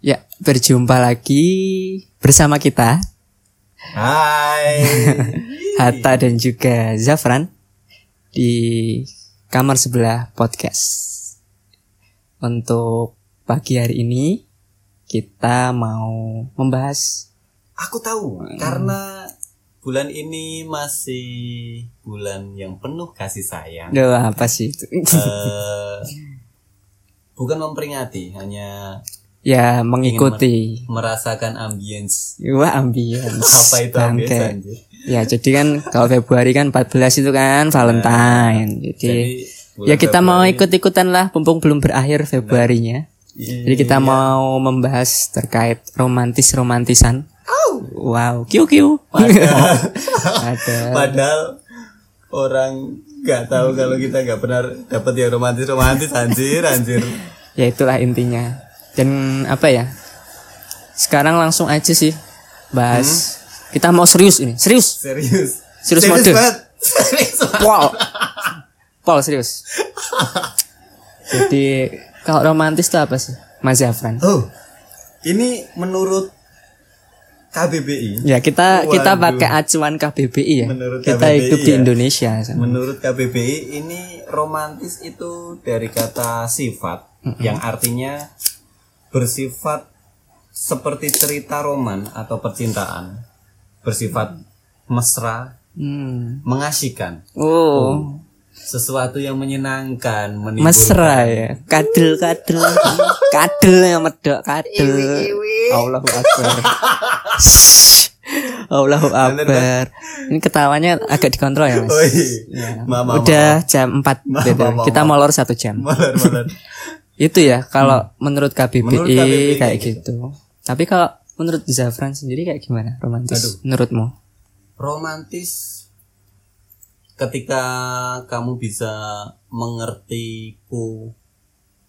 Ya, berjumpa lagi bersama kita Hai. Hatta dan juga Zafran di kamar sebelah podcast. Untuk pagi hari ini kita mau membahas Aku tahu karena bulan ini masih bulan yang penuh kasih sayang. Duh, apa sih itu? Eh, bukan memperingati, hanya ya mengikuti. Merasakan ambience. Wah ambience. Apa itu ambience? Ya jadi kan kalau Februari kan 14 itu kan Valentine. Jadi, Jadi ya kita mau Februari- ikut-ikutan lah Mumpung belum berakhir Februarinya. Iya. Jadi kita mau membahas terkait romantis-romantisan. Wow, kiu kiu. Ada Padahal. orang nggak tahu kalau kita nggak pernah dapat yang romantis romantis anjir anjir. Ya itulah intinya Dan apa ya Sekarang langsung aja sih Bahas Kita mau serius ini Serius Serius. Serius mode. banget. Serius banget. Pol Pol serius Jadi Kalau romantis itu apa sih Mas Zafran Oh, ini menurut KBBI, Ya kita kita Waduh. pakai acuan KBBI ya. Menurut kita KBBI hidup di ya. Indonesia. menurut KBBI ini romantis itu dari kata sifat yang artinya bersifat seperti cerita roman atau percintaan, bersifat mesra, Hmm. mengasyikan, Oh, sesuatu yang menyenangkan, menimbulkan mesra ya. Kadel kadel. kadel yang medok kadel. Allahu akbar. Allahu akbar. Ini ketawanya agak dikontrol ya, Mas. Oh, iya. Ya. Mama, Udah jam 4 Mama, mama. Kita molor satu jam. Malar, malar. Itu ya kalau menurut KBBI, Hmm. Menurut KBBI kayak kayak gitu. Tapi kalau menurut Zafran sendiri kayak gimana romantis Aduh. menurutmu? romantis ketika kamu bisa mengertiku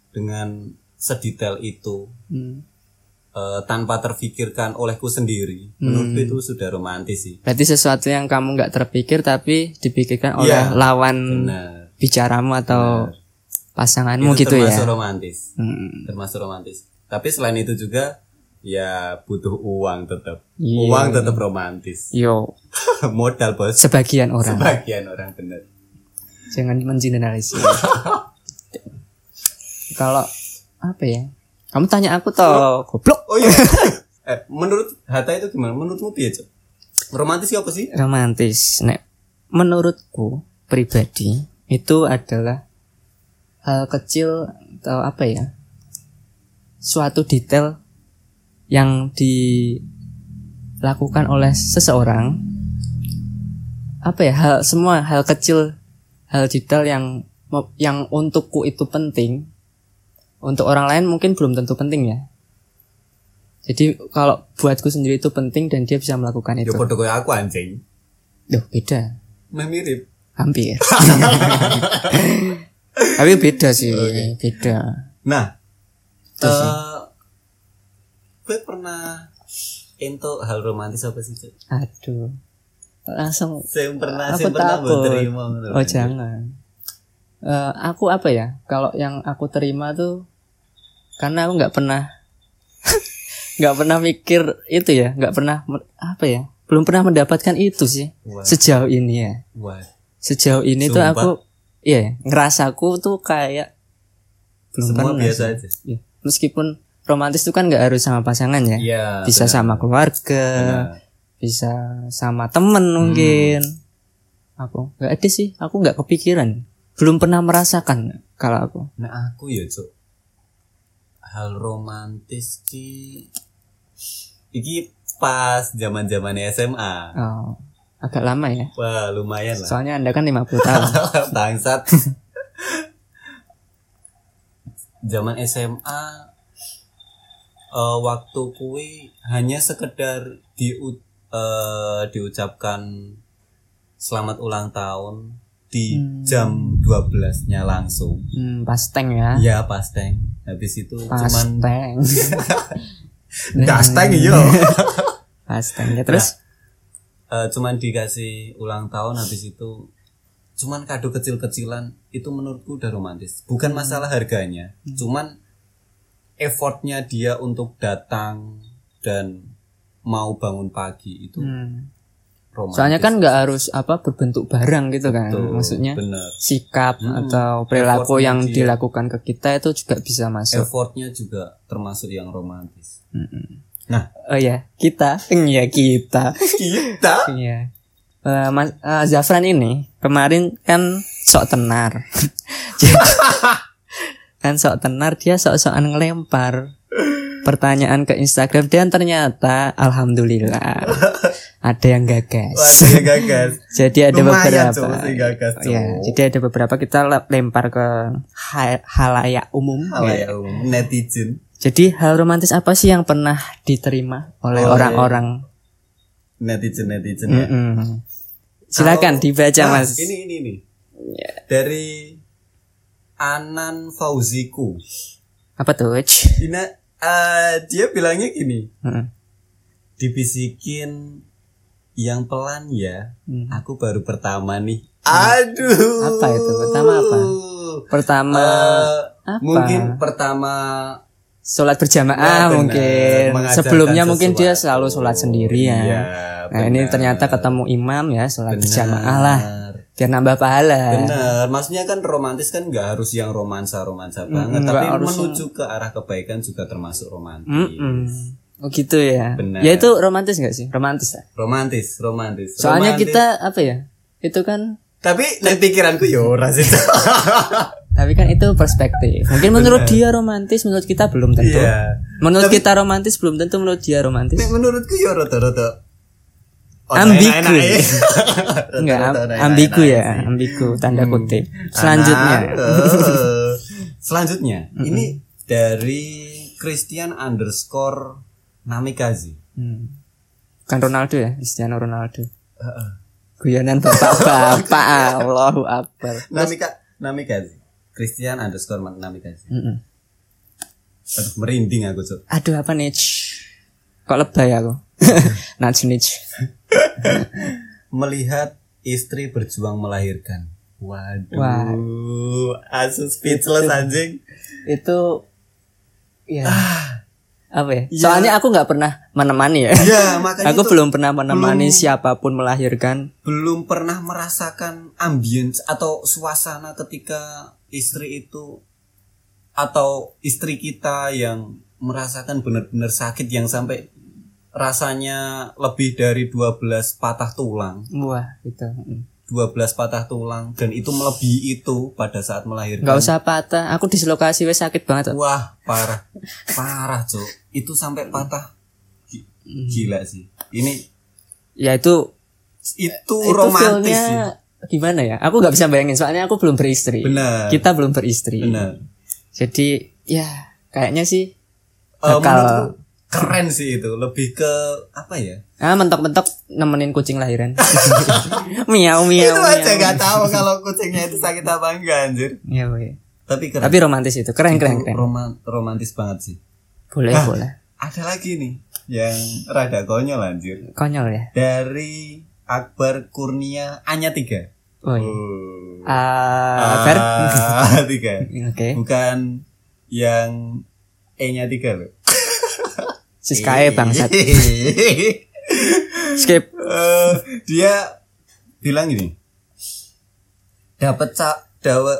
dengan sedetail itu Hmm. eh, tanpa terfikirkan olehku sendiri Hmm. menurutku itu sudah romantis sih Berarti sesuatu yang kamu nggak terpikir tapi dipikirkan oleh Iya, lawan benar bicaramu atau pasanganmu itu gitu ya. termasuk romantis Hmm. termasuk romantis tapi selain itu juga ya butuh uang tetap Iya. uang tetap romantis Yo, modal bos sebagian orang. sebagian orang benar Jangan mengeneralisir. Kalau apa ya? Kamu tanya aku toh, goblok. oh iya eh, menurut Hatta itu gimana menurutmu piye Cok? romantis apa sih Romantis. Nek menurutku pribadi itu adalah hal kecil atau apa ya? Suatu detail yang dilakukan oleh seseorang. Apa ya? Hal semua hal kecil hal detail yang yang untukku itu penting. Untuk orang lain mungkin belum tentu penting ya. Jadi kalau buatku sendiri itu penting dan dia bisa melakukan itu. koyo aku anjing. Duh, beda. Meh mirip. hampir tapi beda sih beda Nah, sih. eh gue pernah ento hal romantis apa sih, Cuk? aduh langsung Saya pernah, Aku saya pernah takut. mbok terima ngono lho, oh jangan Eh, aku apa ya kalau yang aku terima tuh karena aku nggak pernah nggak pernah mikir itu ya nggak pernah apa ya belum pernah mendapatkan itu sih Wah. sejauh ini ya Wah. sejauh ini tuh Sumpah. aku iya ngerasaku tuh kayak belum Semua pernah biasa sih. aja. Iya. meskipun romantis itu kan nggak harus sama pasangan ya Iya. bisa benar. sama keluarga Benar. bisa sama temen mungkin aku nggak ada sih aku nggak kepikiran belum pernah merasakan kalau aku Nah, aku ya, Cuk. Hal romantis ki iki pas zaman-zaman SMA. oh, agak lama ya Wah, lumayan lah. soalnya anda kan 50 tahun Bangsat. Zaman SMA eh, waktu kui hanya sekedar di eh, diucapkan selamat ulang tahun di Hmm. jam 12-nya langsung. hmm, pas tank ya Iya, pas teng. Habis itu pas cuman tank gas teng iya. pas tank ya terus Eh, cuman dikasih ulang tahun habis itu cuman kado kecil-kecilan itu menurutku udah romantis bukan masalah harganya cuman effortnya dia untuk datang dan mau bangun pagi itu Hmm. romantis. Soalnya kan nggak harus apa berbentuk barang gitu kan. Betul, Maksudnya bener. sikap Hmm. atau perilaku Effortnya yang dia. dilakukan ke kita itu juga bisa masuk. effortnya juga termasuk yang romantis. Mm-mm. Nah, Oh ya, kita. Iya, kita. kita Iya. Eh, Mas eh, Zafran ini kemarin kan sok tenar. kan sok tenar dia sok-sokan ngelempar pertanyaan ke Instagram dan ternyata alhamdulillah ada yang gagas. Wah, dia gagas. Jadi ada Lumayan, beberapa. Si gagas, Cuk. Ya, jadi ada beberapa kita le- lempar ke ha- halayak umum. Halayak Ya. umum, netizen. Jadi hal romantis apa sih yang pernah diterima oleh orang-orang? Netizen netizen ya. Mm-mm. Silakan Kalau- dibaca Ah, Mas. Ini ini nih. Dari Anan Fauziku. Apa tuh? Ina, eh, dia bilangnya gini, Mm-mm. dibisikin yang pelan ya. Hmm. Aku baru pertama nih. Aduh. Apa itu? Pertama apa? Pertama Eh, apa? mungkin pertama sholat Ya, berjamaah benar. mungkin. Mengajarkan Sebelumnya mungkin dia selalu sholat sendiri ya. Iya, nah ini benar. ternyata ketemu imam ya sholat Benar. berjamaah lah. Biar nambah pahala. Bener, maksudnya kan romantis kan nggak harus yang romansa romansa banget, nggak tapi harus menuju ke arah kebaikan juga termasuk romantis. Mm-mm. Oh gitu ya. Benar. Ya itu romantis gak sih? Romantis lah. Romantis, romantis. Soalnya Romantis. kita apa ya? Itu kan Tapi nek pikiranku ya ora sih. tapi kan itu perspektif. Mungkin menurut dia romantis, menurut kita belum tentu. Iya. Menurut kita romantis belum tentu menurut dia romantis. Menurutku ya rada-rada Ambigu. Enggak, ambigu ya, ambigu tanda kutip. Selanjutnya. Selanjutnya, ini dari Christian underscore Namikaze. Hmm. Bukan Ronaldo ya, Cristiano Ronaldo. Guyonan bapak-bapak, Allahu Akbar. Namika Namikaze. Christian underscore Namikaze. Mm-mm. Aduh, merinding aku, Cuk. Aduh apa nih? Kok lebay aku? Najnich. Melihat istri berjuang melahirkan. Waduh. Wah. Asu speechless anjing. Itu ya apa ya? Ya. Soalnya aku nggak pernah menemani ya. Ya, makanya Aku belum pernah menemani siapa pun melahirkan. belum pernah merasakan ambience atau suasana ketika istri itu atau istri kita yang merasakan benar-benar sakit yang sampai rasanya lebih dari 12 patah tulang, Wah, itu. Mm. 12 patah tulang dan itu melebihi itu pada saat melahirkan. Nggak usah patah. Aku dislokasi wes sakit banget. Wah, parah. Parah, Cuk. Itu sampai patah. Gi- Gila sih. Ini Ya itu itu, itu romantis gimana ya? Aku nggak bisa bayangin soalnya aku belum beristri. Benar. Kita belum beristri. Benar. Jadi ya kayaknya sih Eh, bakal menurutku keren sih itu lebih ke apa ya ah mentok-mentok nemenin kucing lahiran. miau miau. itu aja nggak tahu kalau kucingnya itu sakit apa enggak anjir Ya, weh. tapi keren Tapi romantis itu. Keren Itu keren keren. roman- romantis banget sih Boleh Ah. boleh. ada lagi nih yang rada konyol anjir Konyol ya. dari Akbar Kurnia Anya tiga Oh iya. Oh. Fer? Ah, tiga Oke. bukan yang E nya tiga loh Siskae bangsat. Skip. Eh, dia bilang gini dapat ca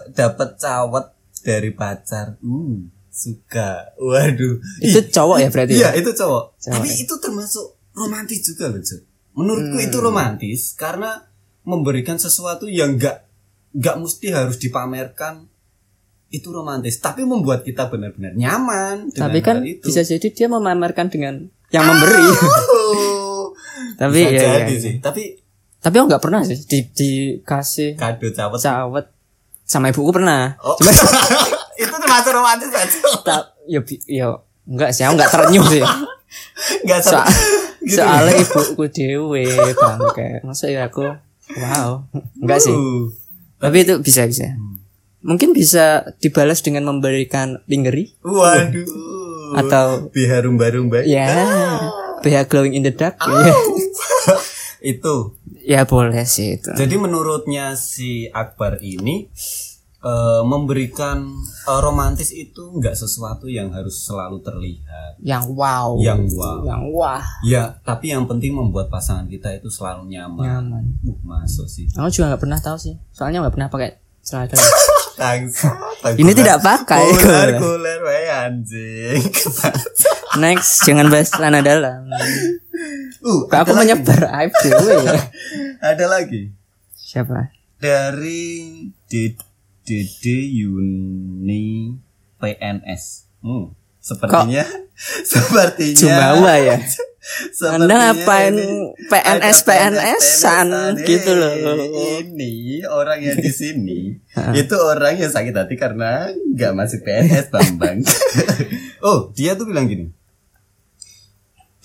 dapat cawet dari pacar uh suka waduh Itu cowok ya berarti iya ya? itu cowok Cowok, tapi ya. itu termasuk romantis juga loh Cuk. menurutku Hmm. itu romantis karena memberikan sesuatu yang enggak nggak mesti harus dipamerkan itu romantis tapi membuat kita benar-benar nyaman Tapi kan hal itu. bisa jadi dia memamerkan dengan yang memberi. Oh, Tapi bisa ya, ya, jadi ya. sih tapi Tapi aku nggak pernah sih di dikasih kado cawet cawet sama ibuku pernah. Oh. itu termasuk romantis kan? Tak, bi- yo, enggak sih, aku enggak terenyuh sih. Enggak So, gitu. soalnya ibuku dewe bangke. Masa ya aku, wow, enggak sih. Uh, Tapi itu bisa bisa. Mungkin bisa dibalas dengan memberikan lingerie Waduh. atau biharum barum baik. ya BH glowing in the dark. Ya. Itu. ya boleh sih itu. Jadi menurutnya si Akbar ini eh, memberikan eh, romantis itu nggak sesuatu yang harus selalu terlihat Yang wow. yang wow Yang wah. ya tapi yang penting membuat pasangan kita itu selalu nyaman Nyaman. uh masuk sih Aku juga nggak pernah tahu sih. Soalnya nggak pernah pakai Tangsa, Ini tidak pakai. kuler kuler wae anjing Next, jangan bahas celana dalam. uh Kok aku lagi. menyebar aib dewe ya. ada lagi Siapa? dari D Dede Yuni PNS. Hmm, sepertinya sepertinya Jumawa ya. Sepertinya Anda ngapain PNS PNS-an PNS-an. gitu loh. Ini orang yang di sini itu orang yang sakit hati karena nggak masuk PNS Bambang. oh, dia tuh bilang gini.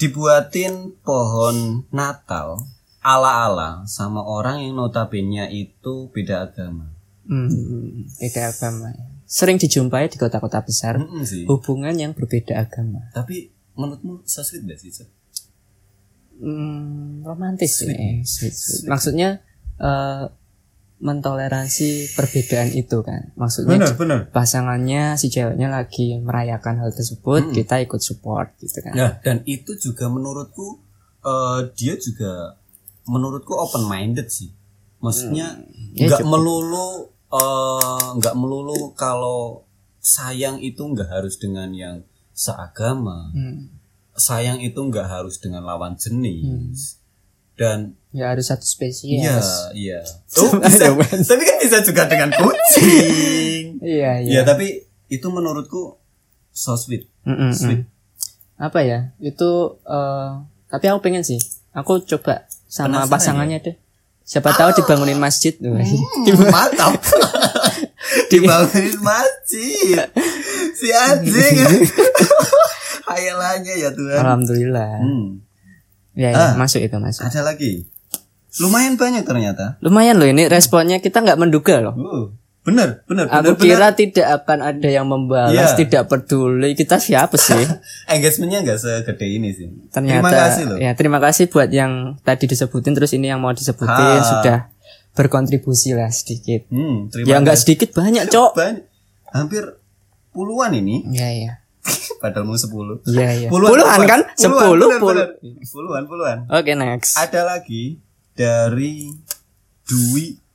Dibuatin pohon Natal ala-ala sama orang yang notabene itu beda agama. Hmm, beda agama. Sering dijumpai di kota-kota besar sih. hubungan yang berbeda agama. Tapi menurutmu so sweet gak sih? Sir? Hmm, romantis nih. Sweet, sweet. Maksudnya eh, mentoleransi perbedaan itu kan. Maksudnya benar. pasangannya si ceweknya lagi merayakan hal tersebut, kita ikut support gitu kan. Ya, dan itu juga menurutku eh, dia juga menurutku open minded sih. Maksudnya Ya, nggak cukup. melulu eh, nggak melulu kalau sayang itu nggak harus dengan yang seagama. Hmm. Sayang itu nggak harus dengan lawan jenis. Dan Ya harus satu spesies. iya, iya. Oh, bisa. tapi kan bisa juga dengan kucing. Iya, iya. Ya, tapi itu menurutku so sweet. Sweet. mm. Apa ya? Itu eh, tapi aku pengen sih. Aku coba sama Penasaran pasangannya deh. Siapa tahu dibangunin masjid. Hmm, mantap. Dibangunin masjid. Si anjing. Hayalannya ya Tuhan. Alhamdulillah. Hmm. Ya, ya, masuk itu masuk. Ada lagi. Lumayan banyak ternyata. Lumayan loh ini responnya kita nggak menduga loh. Uh, bener, bener, Aku bener, kira tidak akan ada yang membalas, Iya. tidak peduli. Kita siapa sih? Engagementnya nggak segede ini sih. Ternyata Terima kasih loh. ya terima kasih buat yang tadi disebutin terus ini yang mau disebutin Ah. sudah berkontribusi lah sedikit. Hmm, Ya nggak sedikit banyak, Cok. Banyak. Hampir puluhan ini. Iya, iya. Padahal mau sepuluh. Iya, iya. Puluhan, Puluhan kan? Puluhan, Sepuluh, bener, puluh. bener. Puluhan, puluhan. Oke, next. Ada lagi dari Dwi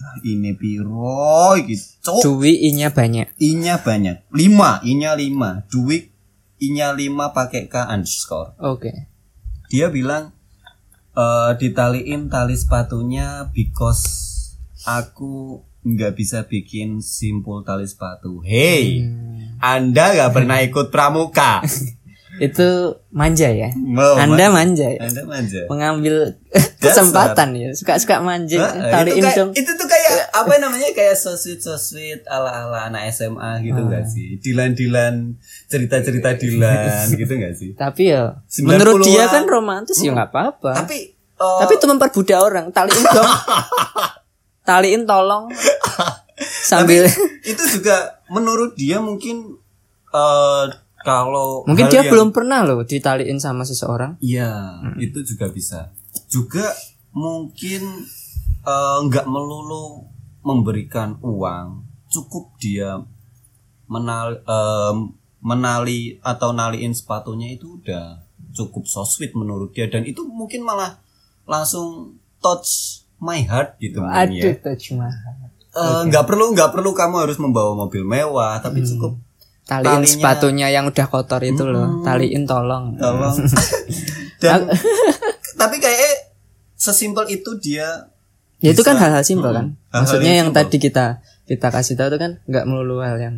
Ah, ini piro gitu. Dwi I-nya banyak. Inya banyak. Lima, inya lima. Dwi inya lima pakai K underscore. Oke. Dia bilang eh ditaliin tali sepatunya because aku nggak bisa bikin simpul tali sepatu. Hey, Hmm. Anda nggak pernah ikut pramuka. Itu manja ya. Mau, Anda man- manja. ya? Anda manja. Mengambil kesempatan ya. Suka-suka manja. Ah, Taliin itu, kayak, itu tuh kayak apa namanya kayak so sweet so sweet ala ala anak SMA gitu Ah. gak sih Dilan Dilan cerita cerita Dilan gitu gak sih Tapi ya 90-an. menurut dia kan romantis ya nggak apa-apa. tapi eh, Tapi itu memperbudak orang. Taliin dong. Taliin tolong. Sambil itu juga menurut dia mungkin eh kalau mungkin dia yang- belum pernah loh ditaliin sama seseorang. Iya, itu juga bisa. Juga mungkin eh, nggak melulu memberikan uang, cukup dia menal em, menali atau naliin sepatunya itu udah cukup so sweet menurut dia dan itu mungkin malah langsung touch my heart gitu mungkin ya. Aduh, Taj Mahal. Eh, nggak perlu nggak perlu kamu harus membawa mobil mewah, tapi cukup Taliin Talinya- sepatunya yang udah kotor itu loh. Taliin tolong. tolong dan tapi kayak sesimpel itu dia Ya itu kan hal-hal simpel kan. Mm-mm. Hal-hal Maksudnya yang simpel. tadi kita kita kasih tahu itu kan nggak melulu hal yang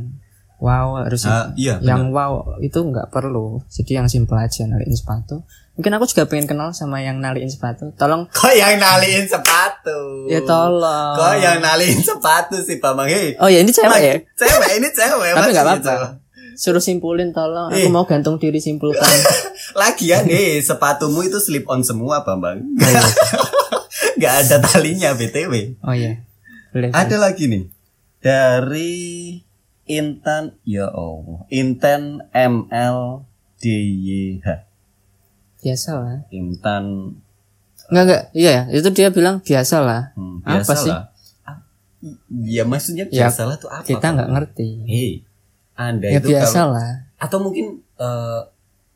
wow harus Ah, iya, yang wow itu nggak perlu. Jadi yang simpel aja naliin sepatu. Mungkin aku juga pengen kenal sama yang naliin sepatu. Tolong kok yang naliin sepatu ya tolong. kok yang naliin sepatu sih Bambang Oh ya ini cewek ya. cewek ini cewek Tapi nggak gitu. apa-apa. Suruh simpulin tolong. Eh. Aku mau gantung diri simpulkan. lagian nih sepatumu itu slip on semua Bambang Oh, iya. nggak ada talinya btw Oh iya. Boleh. ada lagi nih dari Intan ya Allah Intan ML DYH Biasa lah. Intan Enggak enggak. Iya ya. Itu dia bilang biasa lah. hmm, Apa biasa sih? lah. Ah, ya maksudnya Ya, biasalah tuh apa kita nggak ngerti hei anda ya itu biasa kalau- lah atau mungkin eh,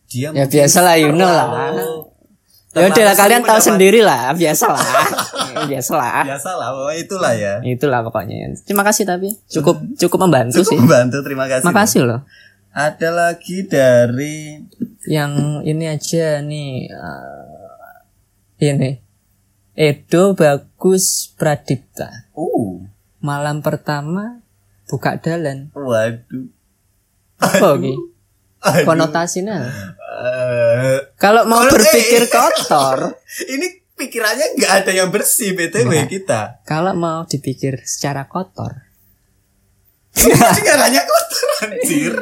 dia Ya, mungkin biasa lah, you know lah. ya udah lah kalian tahu sendiri lah biasa lah biasa lah biasa lah pokoknya itulah ya itulah pokoknya terima kasih tapi cukup cukup membantu cukup sih membantu terima kasih makasih loh ada lagi dari yang ini aja nih eh, ini. Edo Bagus Pradipta. Uh. Malam pertama buka dalan. Waduh. Apa ki konotasinya Eh, kalau mau Kalau- berpikir eh. kotor. Ini pikirannya nggak ada yang bersih btw Nggak. kita. kalau mau dipikir secara kotor. Pikirannya kotor anjir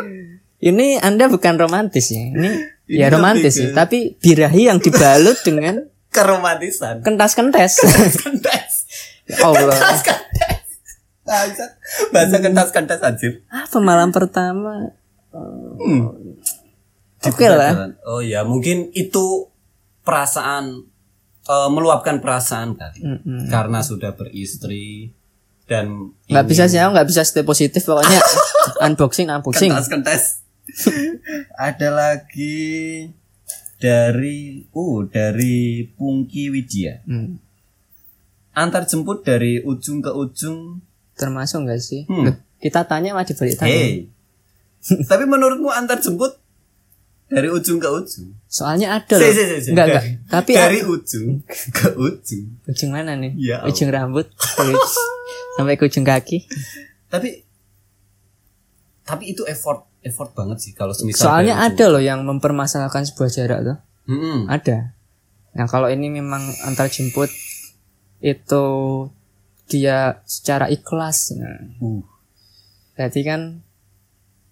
ini anda bukan romantis ya? Ini, Ini ya romantis sih tapi birahi yang dibalut dengan keromantisan. kentas-kentes kentas ya Allah. Kentas kentas Bangsat. bahasa kentas kentas anjir. Apa malam pertama? Hmm. oke lah. oh ya mungkin itu perasaan eh, meluapkan perasaan kali. Mm-mm. karena sudah beristri dan nggak bisa sih nggak bisa stay positif pokoknya. Unboxing unboxing. Kentas kentas ada lagi dari uh dari Pungki Widya. Hmm. antar jemput dari ujung ke ujung. Termasuk nggak sih? Hmm. Loh, kita tanya mah dibalik tanya hey. Tapi menurutmu antar jemput dari ujung ke ujung? Soalnya ada loh. si, si, si. nggak nggak. Dari- tapi dari ujung ke ujung. Ujung mana nih? Ya ujung rambut sampai ke ujung kaki. Tapi tapi itu effort effort banget sih kalau semisal soalnya ada loh yang mempermasalahkan sebuah jarak tuh ujung. Mm-mm. ada nah kalau ini memang antar jemput itu dia secara ikhlas nah, Uh, berarti kan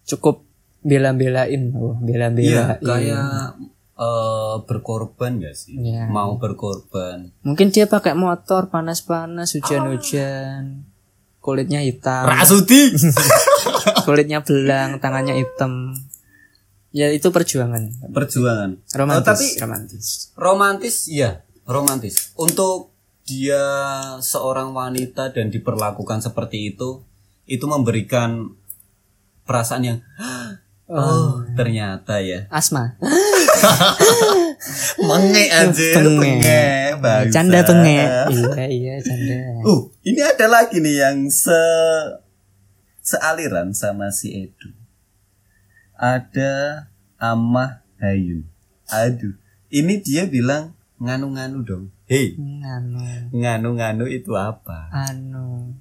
cukup bela-belain oh, Iya, bela-belain kayak eh, berkorban gak sih? Iya. Mau berkorban. mungkin dia pakai motor panas-panas hujan-hujan kulitnya hitam Rasudi. kulitnya belang tangannya hitam ya itu perjuangan Perjuangan. romantis Oh, tapi- romantis Romantis, iya, romantis. Untuk dia seorang wanita dan diperlakukan seperti itu, itu memberikan perasaan yang oh, ternyata ya. asma Menge anjir, benge, bangsa. canda penge iya iya canda Uh, ini ada lagi nih yang se sealiran sama si Edu. Ada Amah Hayun. Aduh, ini dia bilang nganu-nganu dong. Hei, anu nganu-nganu itu apa? anu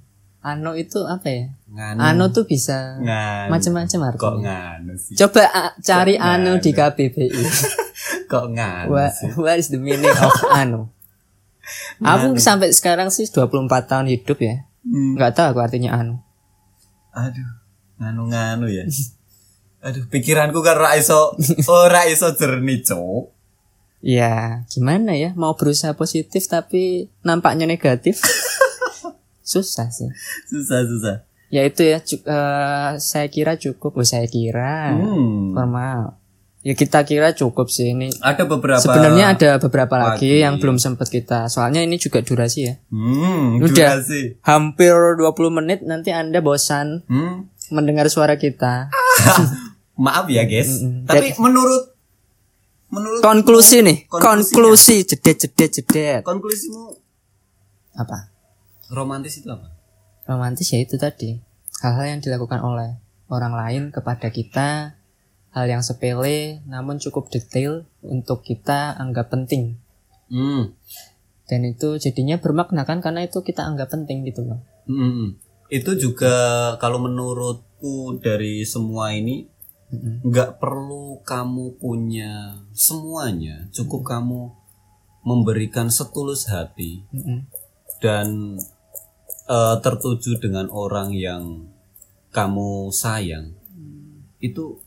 anu itu apa ya Nganu. anu tuh bisa nganu. macam-macam Kok artinya nganu sih? coba cari Kok anu di nganu? KBBI Kok nganu what, sih? what is the meaning of anu aku sampai sekarang sih 24 tahun hidup ya Hmm, nggak tahu aku artinya anu Aduh, nganu-nganu ya. Aduh, pikiranku kan ora iso ora iso jernih, Cok. ya gimana ya mau berusaha positif tapi nampaknya negatif susah sih Susah, susah. ya itu ya eh, saya kira cukup oh, saya kira Hmm. normal ya kita kira cukup sih ini Ada beberapa sebenarnya ada beberapa lagi, lagi. yang belum sempat kita soalnya ini juga durasi ya Hmm, Udah. durasi. hampir 20 menit nanti anda bosan Hmm. mendengar suara kita Maaf ya, guys. Mm-mm. Tapi menurut menurut konklusi nih konklusi jedet jedet jedet konklusimu apa romantis itu apa? romantis ya itu tadi hal-hal yang dilakukan oleh orang lain kepada kita hal yang sepele namun cukup detail untuk kita anggap penting Hmm. dan itu jadinya bermakna kan karena itu kita anggap penting gitu loh Hmm. Itu juga kalau menurutku dari semua ini nggak perlu kamu punya semuanya, cukup kamu memberikan setulus hati Mm-mm. dan eh, tertuju dengan orang yang kamu sayang. Itu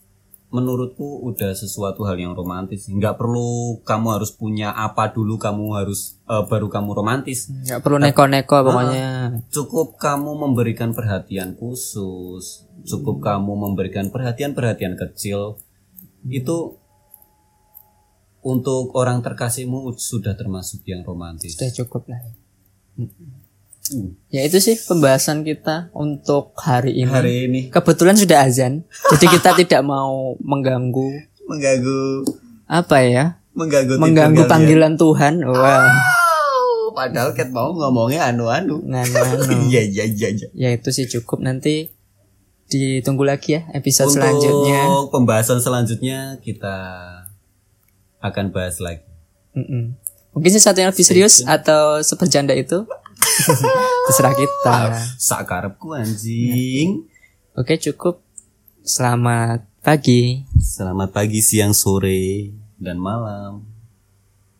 menurutku udah sesuatu hal yang romantis. Nggak perlu kamu harus punya apa dulu kamu harus eh, baru kamu romantis. nggak perlu neko-neko pokoknya Cukup kamu memberikan perhatian khusus, cukup kamu memberikan perhatian-perhatian kecil. Itu untuk orang terkasihmu sudah termasuk yang romantis. sudah cukup lah Uh, Ya itu sih pembahasan kita untuk hari ini. hari ini Kebetulan sudah azan, jadi kita tidak mau mengganggu mengganggu apa ya? mengganggu Mengganggu panggilan Tuhan. Wah. Oh, padahal ket mau ngomongnya anu-anu. Nah. Iya iya iya. iya. ya itu sih cukup nanti ditunggu lagi ya episode Untuk selanjutnya. pembahasan selanjutnya kita akan bahas lagi. Mm-mm. Mungkin sesuatu yang lebih serius atau sebercanda itu terserah kita. Sakarepku anjing. Oke cukup. Selamat pagi. Selamat pagi, siang, sore, dan malam.